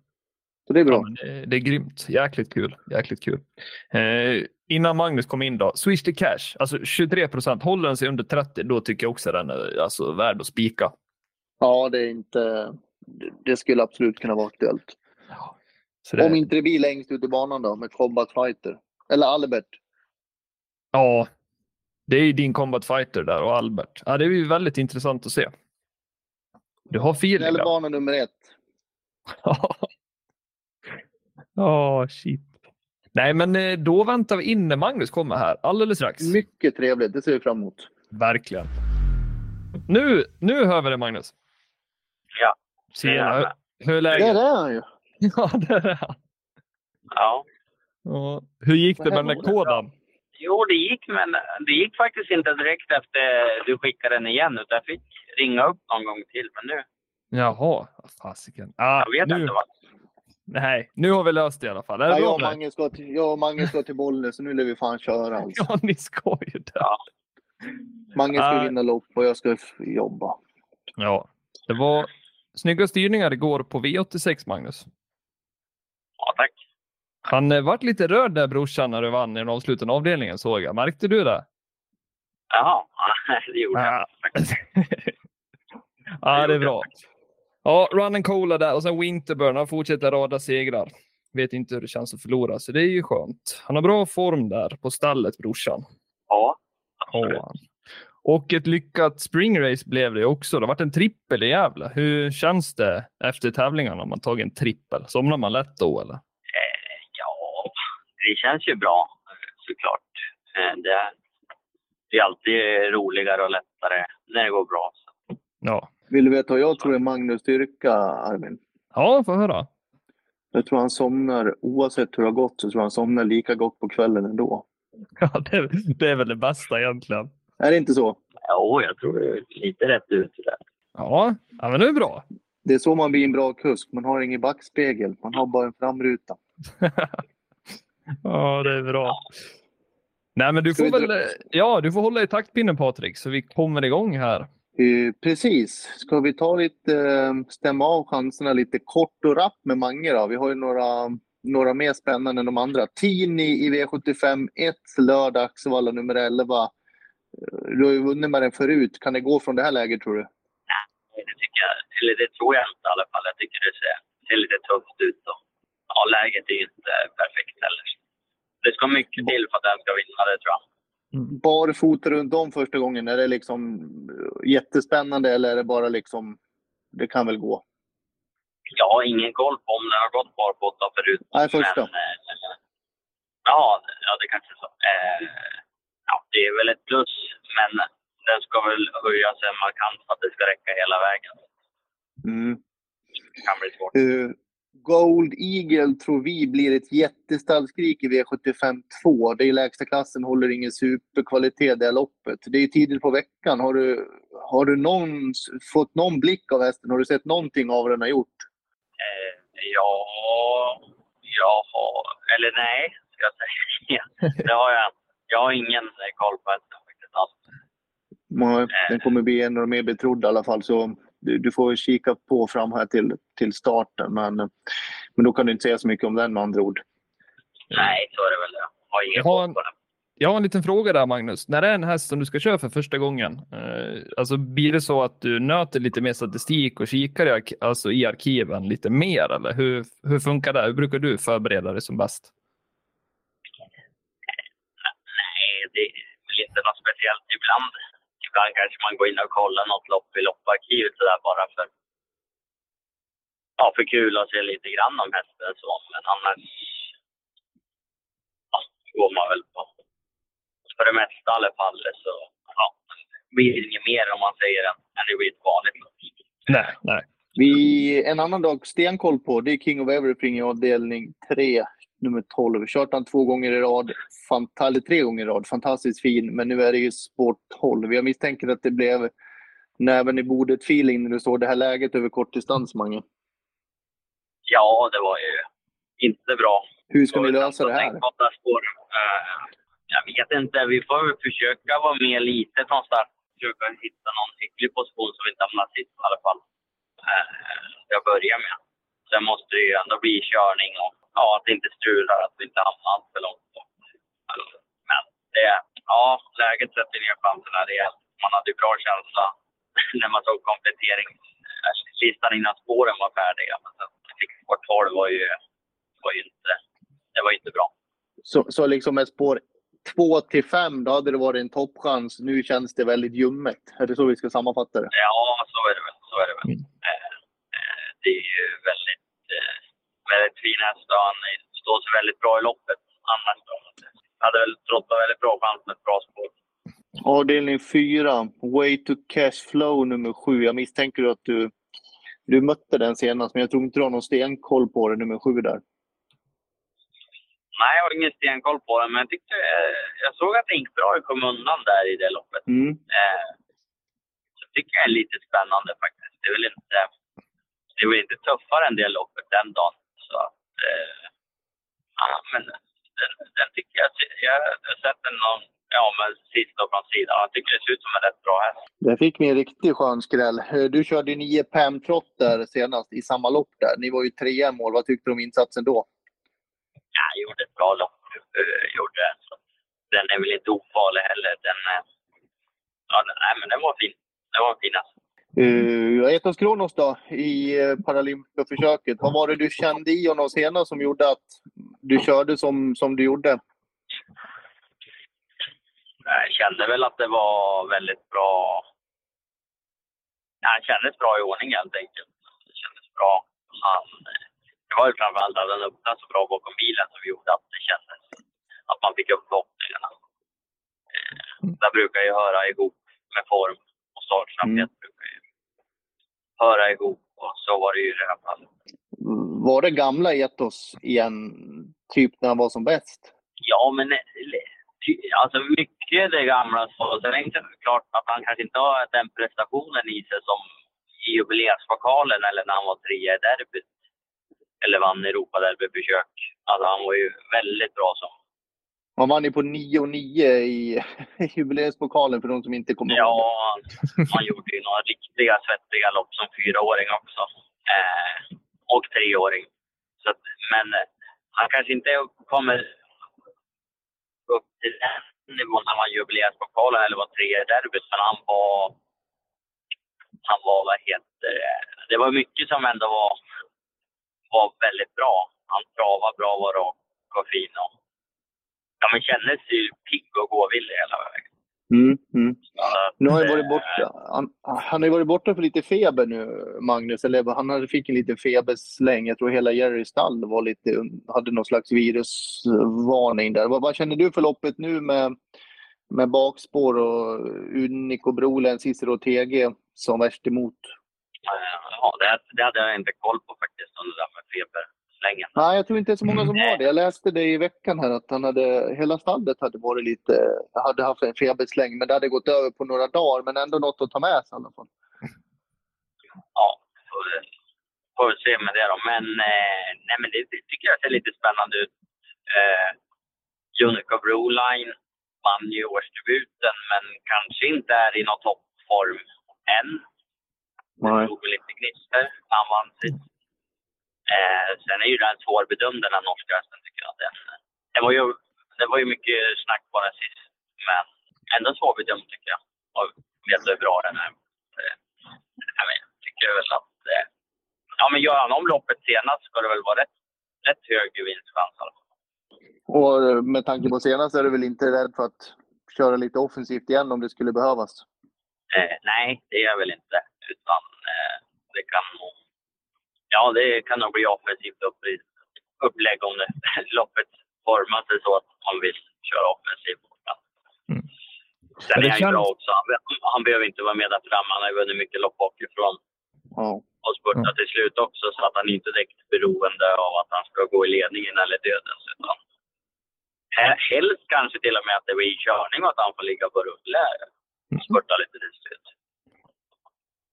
Så det är bra. ja det, det är grymt. Jäkligt kul. Jäkligt kul. Eh, innan Magnus kom in då, Swish the Cash, alltså 23 procent. Håller den sig under 30, då tycker jag också den är alltså, värd att spika. Ja, det är inte... det- skulle absolut kunna vara aktuellt. Så det, Om inte det blir längst ut i banan då med Combat Fighter. Eller Albert. Ja, det är ju din combat fighter där och Albert. Ja, det är ju väldigt intressant att se. Du har feeling Eller bana nummer ett. Ja, shit. Nej, men eh, då väntar vi in Magnus kommer här alldeles strax. Mycket trevligt. Det ser vi fram emot. Verkligen. Nu, nu hör vi det Magnus. Ja. Tjena. Hur, hur är Där läget? är han ju. Ja, det är han. Ja. Ja. Hur gick det med den där koden? Jo, det gick, men det gick faktiskt inte direkt efter du skickade den igen. Utan jag fick ringa upp någon gång till. Men nu, Jaha, fasiken. Ah, jag vet nu, inte vad. Nej, nu har vi löst det i alla fall. Är det Ja, jag, och? Mange ska till, jag och Mange ska till Bollnäs så nu lär vi fan köra. Alltså. Ja, ni ska ju det. Ja. Mange ska Ah. vinna lopp och jag ska jobba. Ja, det var snygga styrningar igår på V86, Magnus. Ja, tack. Han eh, vart lite rörd där brorsan när du vann i den avslutande avdelningen såg jag. Märkte du det? Jaha, det gjorde jag. Ja, ja det är bra. Ja, Run and Cola där och sen Winterburn. Han fortsätter rada segrar. Vet inte hur det känns att förlora, så det är ju skönt. Han har bra form där på stallet, brorsan. Ja, har han. Och ett lyckat springrace blev det också. Det har varit en trippel i Gävle. Hur känns det efter tävlingarna om man tagit en trippel? Somnar man lätt då eller? Eh, ja, det känns ju bra såklart. Det är alltid roligare och lättare när det går bra. Ja. Vill du veta vad jag tror är Magnus styrka, Armin? Ja, få höra. Jag tror han somnar, oavsett hur det har gått, så tror jag han somnar lika gott på kvällen ändå. Ja, det, det är väl det bästa egentligen. Är det inte så? Jo, jag tror det är lite rätt ut där. Ja, ja men det är bra. Det är så man blir en bra kusk. Man har ingen backspegel, man har bara en framruta. ja, det är bra. Nej, men du får väl, ja, du får hålla i taktpinnen Patrik, så vi kommer igång här. Eh, precis. Ska vi ta lite, eh, stämma av chanserna lite kort och rappt med Mange då? Vi har ju några, några mer spännande än de andra. Tini i V75 1 lördag, Axevalla nummer 11. Eh, Du har ju vunnit med den förut. Kan det gå från det här läget tror du? Det tycker jag, eller det tror jag inte i alla fall. Jag tycker det ser, ser lite tufft ut. Då. Ja, läget är ju inte perfekt heller. Det ska mycket till för att den ska vinna det tror jag. Barfota runt om första gången, är det liksom jättespännande eller är det bara liksom, det kan väl gå? Jag har ingen koll på om den har gått barfota förut. Nej, första. Men, eh, ja, ja, det kanske är så. Eh, ja, det är väl ett plus, men den ska väl höja sig markant för att det ska räcka hela vägen. Mm. Det kan bli svårt. Eh, Gold Eagle tror vi blir ett jättestallskrik i V75 2. Det är lägsta klassen, håller ingen superkvalitet det loppet. Det är tidigt på veckan. Har du, har du någon, fått någon blick av hästen? Har du sett någonting av vad den har gjort? Eh, ja, jag har... Eller nej, ska jag säga. Det har jag. Jag har ingen eh, koll på hästen faktiskt alls. Nej, Den kommer bli en av de mer betrodda i alla fall. Så du, du får kika på fram här till, till starten. Men, men då kan du inte säga så mycket om den med andra ord. Nej, så är det väl. Jag har ingen Jag har en-. Jag har en liten fråga där Magnus. När det är en häst som du ska köra för första gången, eh, alltså blir det så att du nöter lite mer statistik och kikar i, alltså i arkiven lite mer? Eller hur, hur funkar det? Hur brukar du förbereda dig som bäst? Nej, det är väl inte något speciellt ibland. Ibland kanske man går in och kollar något lopp i lopparkivet sådär bara för, ja, för kul att se lite grann om hästen så. Men annars ja, går man väl på, för det mesta i alla fall så ja, blir det inget mer om man säger än, än det blir ett vanligt lopp. Nej, nej. Vi, en annan dag stenkoll på, det är King of Everything i avdelning 3, nummer 12. Kört han två gånger i rad, eller tre gånger i rad. Fantastiskt fin, men nu är det ju sport 12. Jag misstänker att det blev näven i bordet-feeling när du såg det här läget över kortdistans, Mange. Ja, det var ju inte bra. Hur ska ni lösa det här? spår. Eh, jag vet inte. Vi får försöka vara med lite från start. Försöka hitta någon hygglig position så vi inte hamnar sist i alla fall. Uh, jag börjar med. Sen måste det ju ändå bli körning och ja, att det inte strular, att vi inte hamnar allt för långt bort. Alltså, Men det, ja, läget sätter ner chanserna rejält. Man hade ju bra känsla när man såg kompletteringslistan innan spåren var färdiga. Men sen fick spår 12 var ju, var ju inte, det var inte bra. Så, så liksom med spår 2 till 5, då hade det varit en toppchans. Nu känns det väldigt ljummet. Är det så vi ska sammanfatta det? Ja, så är det väl. Så är det, väl. Eh, eh, det är ju väldigt, eh, väldigt fin häst och han står sig väldigt bra i loppet. Annars då. Hade väl trott på väldigt bra chans med ett bra spår. Avdelning 4, Way to Cash Flow nummer 7. Jag misstänker att du, du mötte den senast, men jag tror inte du har någon stenkoll på det, nummer 7 där. Nej, jag har ingen stenkoll på den, men jag tyckte, eh, jag såg att det gick bra i skymundan där i det loppet. Mm. Eh, så tycker jag är lite spännande faktiskt. Det är väl inte, det är väl inte tuffare än det loppet den dagen. Så att, eh, ja, men den, den tycker jag, jag har sett den någon, ja men sist då från sidan. Jag tycker det ser ut som en rätt bra häst. Där fick vi en riktig skön skräll. Eh, Du körde ju 9 Pam Trott där senast i samma lopp där. Ni var ju trea mål. Vad tyckte du om insatsen då? Ja, jag gjorde ett bra lopp. Uh, gjorde, så. Den är väl inte ofarlig heller. Den, eh, ja, den, nej, men den var fin. Den var fin alltså. Uh, Etos Kronos då, i uh, Paralympiaförsöket. Vad var det du kände i honom senast som gjorde att du körde som, som du gjorde? Jag kände väl att det var väldigt bra. Han kändes bra i ordning helt enkelt. Det kändes bra. Han, det var ju framförallt att han öppnade så bra bakom bilen som gjorde att det kändes att man fick upp förhoppningarna. Eh, det brukar ju höra ihop med form och startsnabbhet. Mm. brukar ju höra ihop och så var det ju i det här fallet. Var det gamla etos igen, typ när han var som bäst? Ja, men alltså mycket det gamla. Så sen är det klart att han kanske inte har den prestationen i sig som i jubileumspokalen eller när han var trea i derbyt. Eller vann Europaderbyförsök. Alltså han var ju väldigt bra som. Han vann ju på 9 och 9 i jubileumspokalen för de som inte kommer ihåg Ja, han gjorde ju några riktiga svettiga lopp som fyraåring också. Eh, och treåring. Så att, men eh, han kanske inte kommer upp till den nivån när han jubileumspokalen eller var trea i derbyt. Men han var... Han var, vad heter det? Det var mycket som ändå var, var väldigt bra. Han travade bra, var rak och fin. Och, ja, men kändes ju pigg och gåvillig hela vägen. Mm, mm. Nu har han, varit borta. Han, han har varit borta för lite feber nu, Magnus. Eller han fick en liten febersläng. Jag tror hela Jerry stall var lite, hade någon slags virusvarning där. Vad, vad känner du för loppet nu med, med bakspår och Unico Brolen, Cicero och TG som värst emot? Ja, det, det hade jag inte koll på faktiskt, om det där med feber slängen. Nej, jag tror inte det är så många som har det. Jag läste det i veckan här att han hade, hela stallet hade varit lite, hade haft en febersläng, men det hade gått över på några dagar, men ändå något att ta med sig i alla fall. Ja, får, får vi se med det då. Men, eh, nej, men det, det, tycker jag ser lite spännande ut. Eh, Unico Broline vann ju årsdebuten, men kanske inte är i någon toppform än. Det tog lite gnistor när han vann sitt Eh, sen är ju den svårbedömd den här norska hästen tycker jag. Den, det, var ju, det var ju mycket snack på den sist, men ändå svårbedömd tycker jag. Och vet hur bra den är. Eh, jag tycker väl att eh, ja, men gör han om loppet senast ska det väl vara rätt, rätt hög vinstchans. Och med tanke på senast är du väl inte rädd för att köra lite offensivt igen om det skulle behövas? Eh, nej, det är jag väl inte. Utan eh, det kan nog ja, det kan nog bli offensivt upp, upplägg om det, loppet formar sig så att man vill köra offensivt. Mm. Sen är han ju bra också. Han, han, behöver inte vara med där framme. Han har ju vunnit mycket lopp bakifrån. Oh. Och spurtat mm. till slut också, så att han inte är direkt beroende av att han ska gå i ledningen eller dödens. Utan helst kanske till och med att det blir körning och att han får ligga på rulle och mm. spurta lite till slut.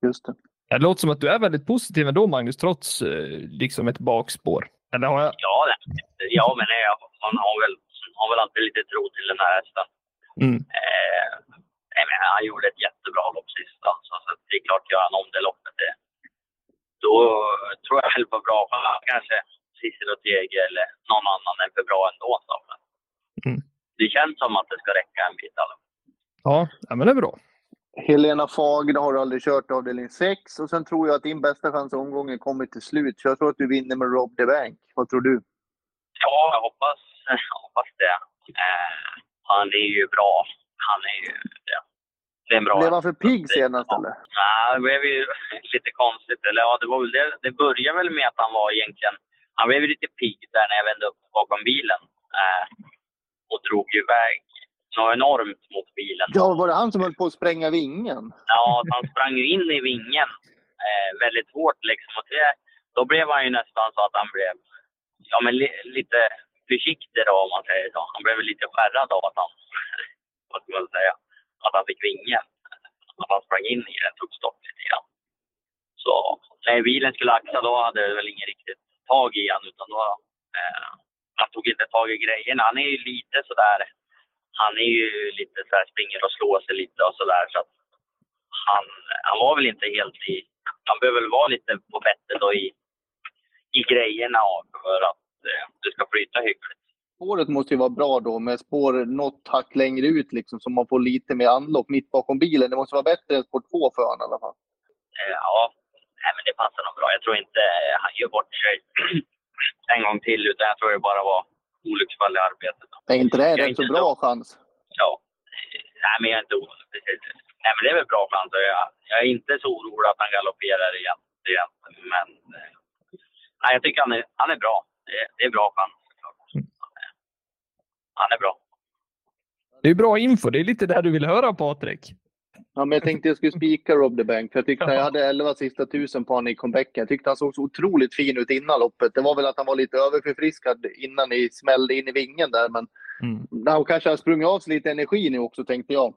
Just det. Det låter som att du är väldigt positiv ändå, Magnus, trots eh, liksom ett bakspår. Eller har jag... Ja, ja men nej, han har väl, har väl alltid lite tro till den här hästen. Mm. Eh, men han gjorde ett jättebra lopp sist. Alltså, så det är klart, gör han om det loppet, det, då tror jag väl på bra. Kanske Sissel och Tege eller någon annan är för bra ändå. Så. Men mm. Det känns som att det ska räcka en bit. Alltså. Ja, ja, men det är bra. Helena Fager har aldrig kört avdelning 6 och sen tror jag att din bästa chans omgången kommer till slut. Så jag tror att du vinner med Rob the Bank. Vad tror du? Ja, jag hoppas, jag hoppas det. Eh, han är ju bra. Han är ju... Ja, det är en bra blev han för pigg senast ja. eller? Nej, det blev ju lite konstigt. Eller ja, det, var väl det, det började väl med att han var egentligen... Han blev lite pigg där när jag vände upp bakom bilen. Eh, och drog iväg något enormt mot bilen. Ja, var det han som höll på att spränga vingen? Ja, han sprang in i vingen eh, väldigt hårt liksom. Och det, då blev han ju nästan så att han blev ja, men li, lite försiktig då, om man säger så. Han blev lite skärrad av att han, vad ska man säga, att han fick vingen. Att han sprang in i den, tog stopp lite grann. Så när bilen skulle axa då hade det väl ingen riktigt tag i han utan då, eh, han tog inte tag i grejerna. Han är ju lite sådär han är ju lite så här, springer och slår sig lite och sådär. Så att han, han var väl inte helt i... Han behöver väl vara lite på bettet och i, i grejerna för att eh, det ska flyta hyggligt. Spåret måste ju vara bra då med spår något hack längre ut liksom så man får lite mer anlopp mitt bakom bilen. Det måste vara bättre än spår 2 för honom i alla fall. Eh, ja, nej, men det passar nog bra. Jag tror inte han gör bort sig en gång till utan jag tror det bara var olycksfall i arbetet. Är inte det rätt så bra chans? Ja, Nej, men jag är inte. Nej, men det är väl bra chanser. Jag, jag är inte så orolig att han galopperar igen. igen. Men eh, nej, jag tycker han är, han är bra. Det, det är bra chans. Han är bra. Det är bra info. Det är lite det du vill höra Patrik. Ja, men jag tänkte jag skulle spika Rob the Bank. För jag tyckte jag hade 11 sista tusen på honom i comebacken. Jag tyckte han såg så otroligt fin ut innan loppet. Det var väl att han var lite överförfriskad innan ni smällde in i vingen där. Men Mm. han kanske har sprungit av sig lite energi nu också tänkte jag.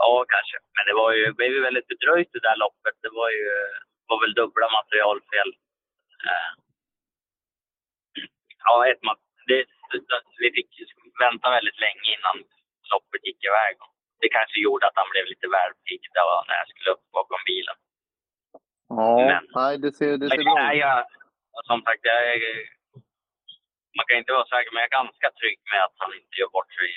Ja, kanske. Men det var ju, blev ju väldigt fördröjt det där loppet. Det var ju var väl dubbla materialfel. Eh, Ja, ett mat det, Vi fick vänta väldigt länge innan loppet gick iväg. Det kanske gjorde att han blev lite väl pigg när jag skulle upp bakom bilen. Ja, Men- nej, det ser, det ser bra jag, ut. jag, som sagt, jag är, man kan inte vara säker, men jag är ganska trygg med att han inte gör bort sig.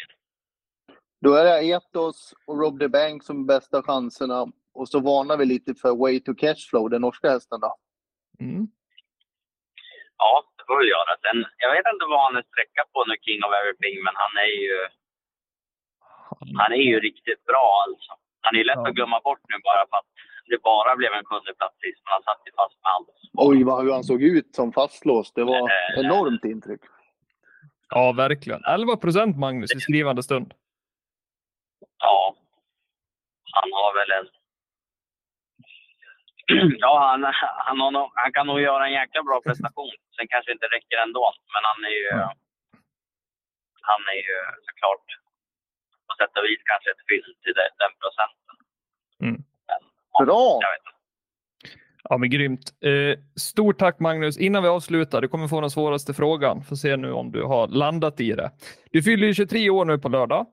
Då är det Etos och Rob the Bank som är bästa chanserna. Och så varnar vi lite för Way to Cashflow, den norska hästen då. Mm. Ja, det får vi göra. Sen, jag vet inte vad han är sträcka på nu, King of Everything, men han är ju, han är ju riktigt bra alltså. Han är lätt Ja. att glömma bort nu bara för att det bara blev en sjunde plats sist, men han satt ju fast med allt. Oj, vad, hur han såg ut som fastlåst. Det var Eh. enormt intryck. Ja, verkligen. 11 procent Magnus i skrivande stund. Ja. Han har väl en... Ja, han, han, har nog, han kan nog göra en jäkla bra prestation. Sen kanske inte räcker ändå, men han är ju... Mm. Han är ju såklart på sätt och vis kanske ett fyll till den, den procenten. Mm. Men, ja, Bra! Jag vet inte. Ja, men grymt. Eh, stort tack Magnus. Innan vi avslutar, du kommer få den svåraste frågan. Får se nu om du har landat i det. Du fyller ju 23 år nu på lördag.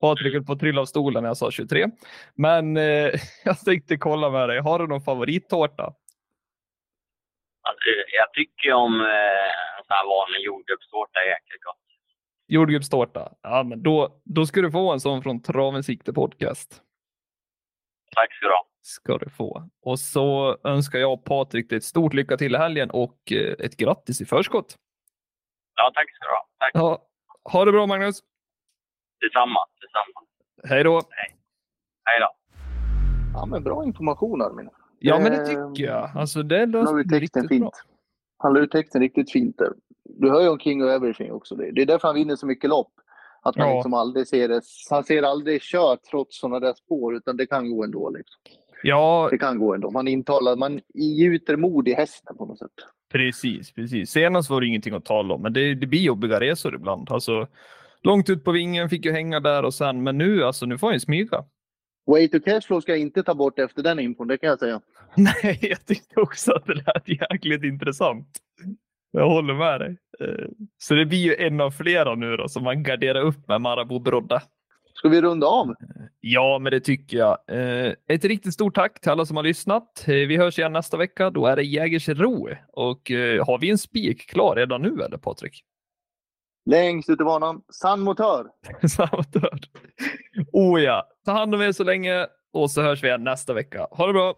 Patrik höll på att trilla av stolen när jag sa 23. Men eh, jag tänkte kolla med dig. Har du någon favorittårta? Alltså, jag tycker om eh, en sån här vanlig jordgubbstårta jäkligt gott. Jordgubbstårta? Ja, men då, då ska du få en sån från Traven Sikte Podcast. Tack ska du ha. Ska du få. Och så önskar jag Patrik ett stort lycka till i helgen och eh, ett grattis i förskott. Ja, tack ska du ha. Tack. Ja, ha det bra Magnus. Detsamma. Detsamma. Hej då. Hej då. Ja, men bra information Armin. Ja, men det Eh, tycker jag. Alltså, det löste riktigt bra. fint. Han la ut texten riktigt fint där. Du hör ju om King of Everything också. Det är därför han vinner så mycket lopp. Att han Ja. liksom aldrig ser det. Han ser aldrig kört trots sådana där spår, utan det kan gå ändå. Liksom. Ja, Det kan gå ändå. Man intalar, man gjuter mod i hästen på något sätt. precis, precis. Senast var det ingenting att tala om, men det, det blir jobbiga resor ibland. Alltså, långt ut på vingen fick ju hänga där och sen, men nu, alltså, nu får han ju smyga. Way to Cashflow ska jag inte ta bort efter den infon, det kan jag säga. Nej, jag tyckte också att det lät jäkligt intressant. Jag håller med dig. Eh, Så det blir ju en av flera nu då som man garderar upp med Marabou Brodda. Ska vi runda av? Ja, men det tycker jag. Eh, Ett riktigt stort tack till alla som har lyssnat. Eh, Vi hörs igen nästa vecka. Då är det Jägersro. Och eh, har vi en spik klar redan nu eller Patrik? Längst ut i banan, San Motör. Samma dörr. Oh ja. Ta hand om er så länge och så hörs vi igen nästa vecka. Ha det bra!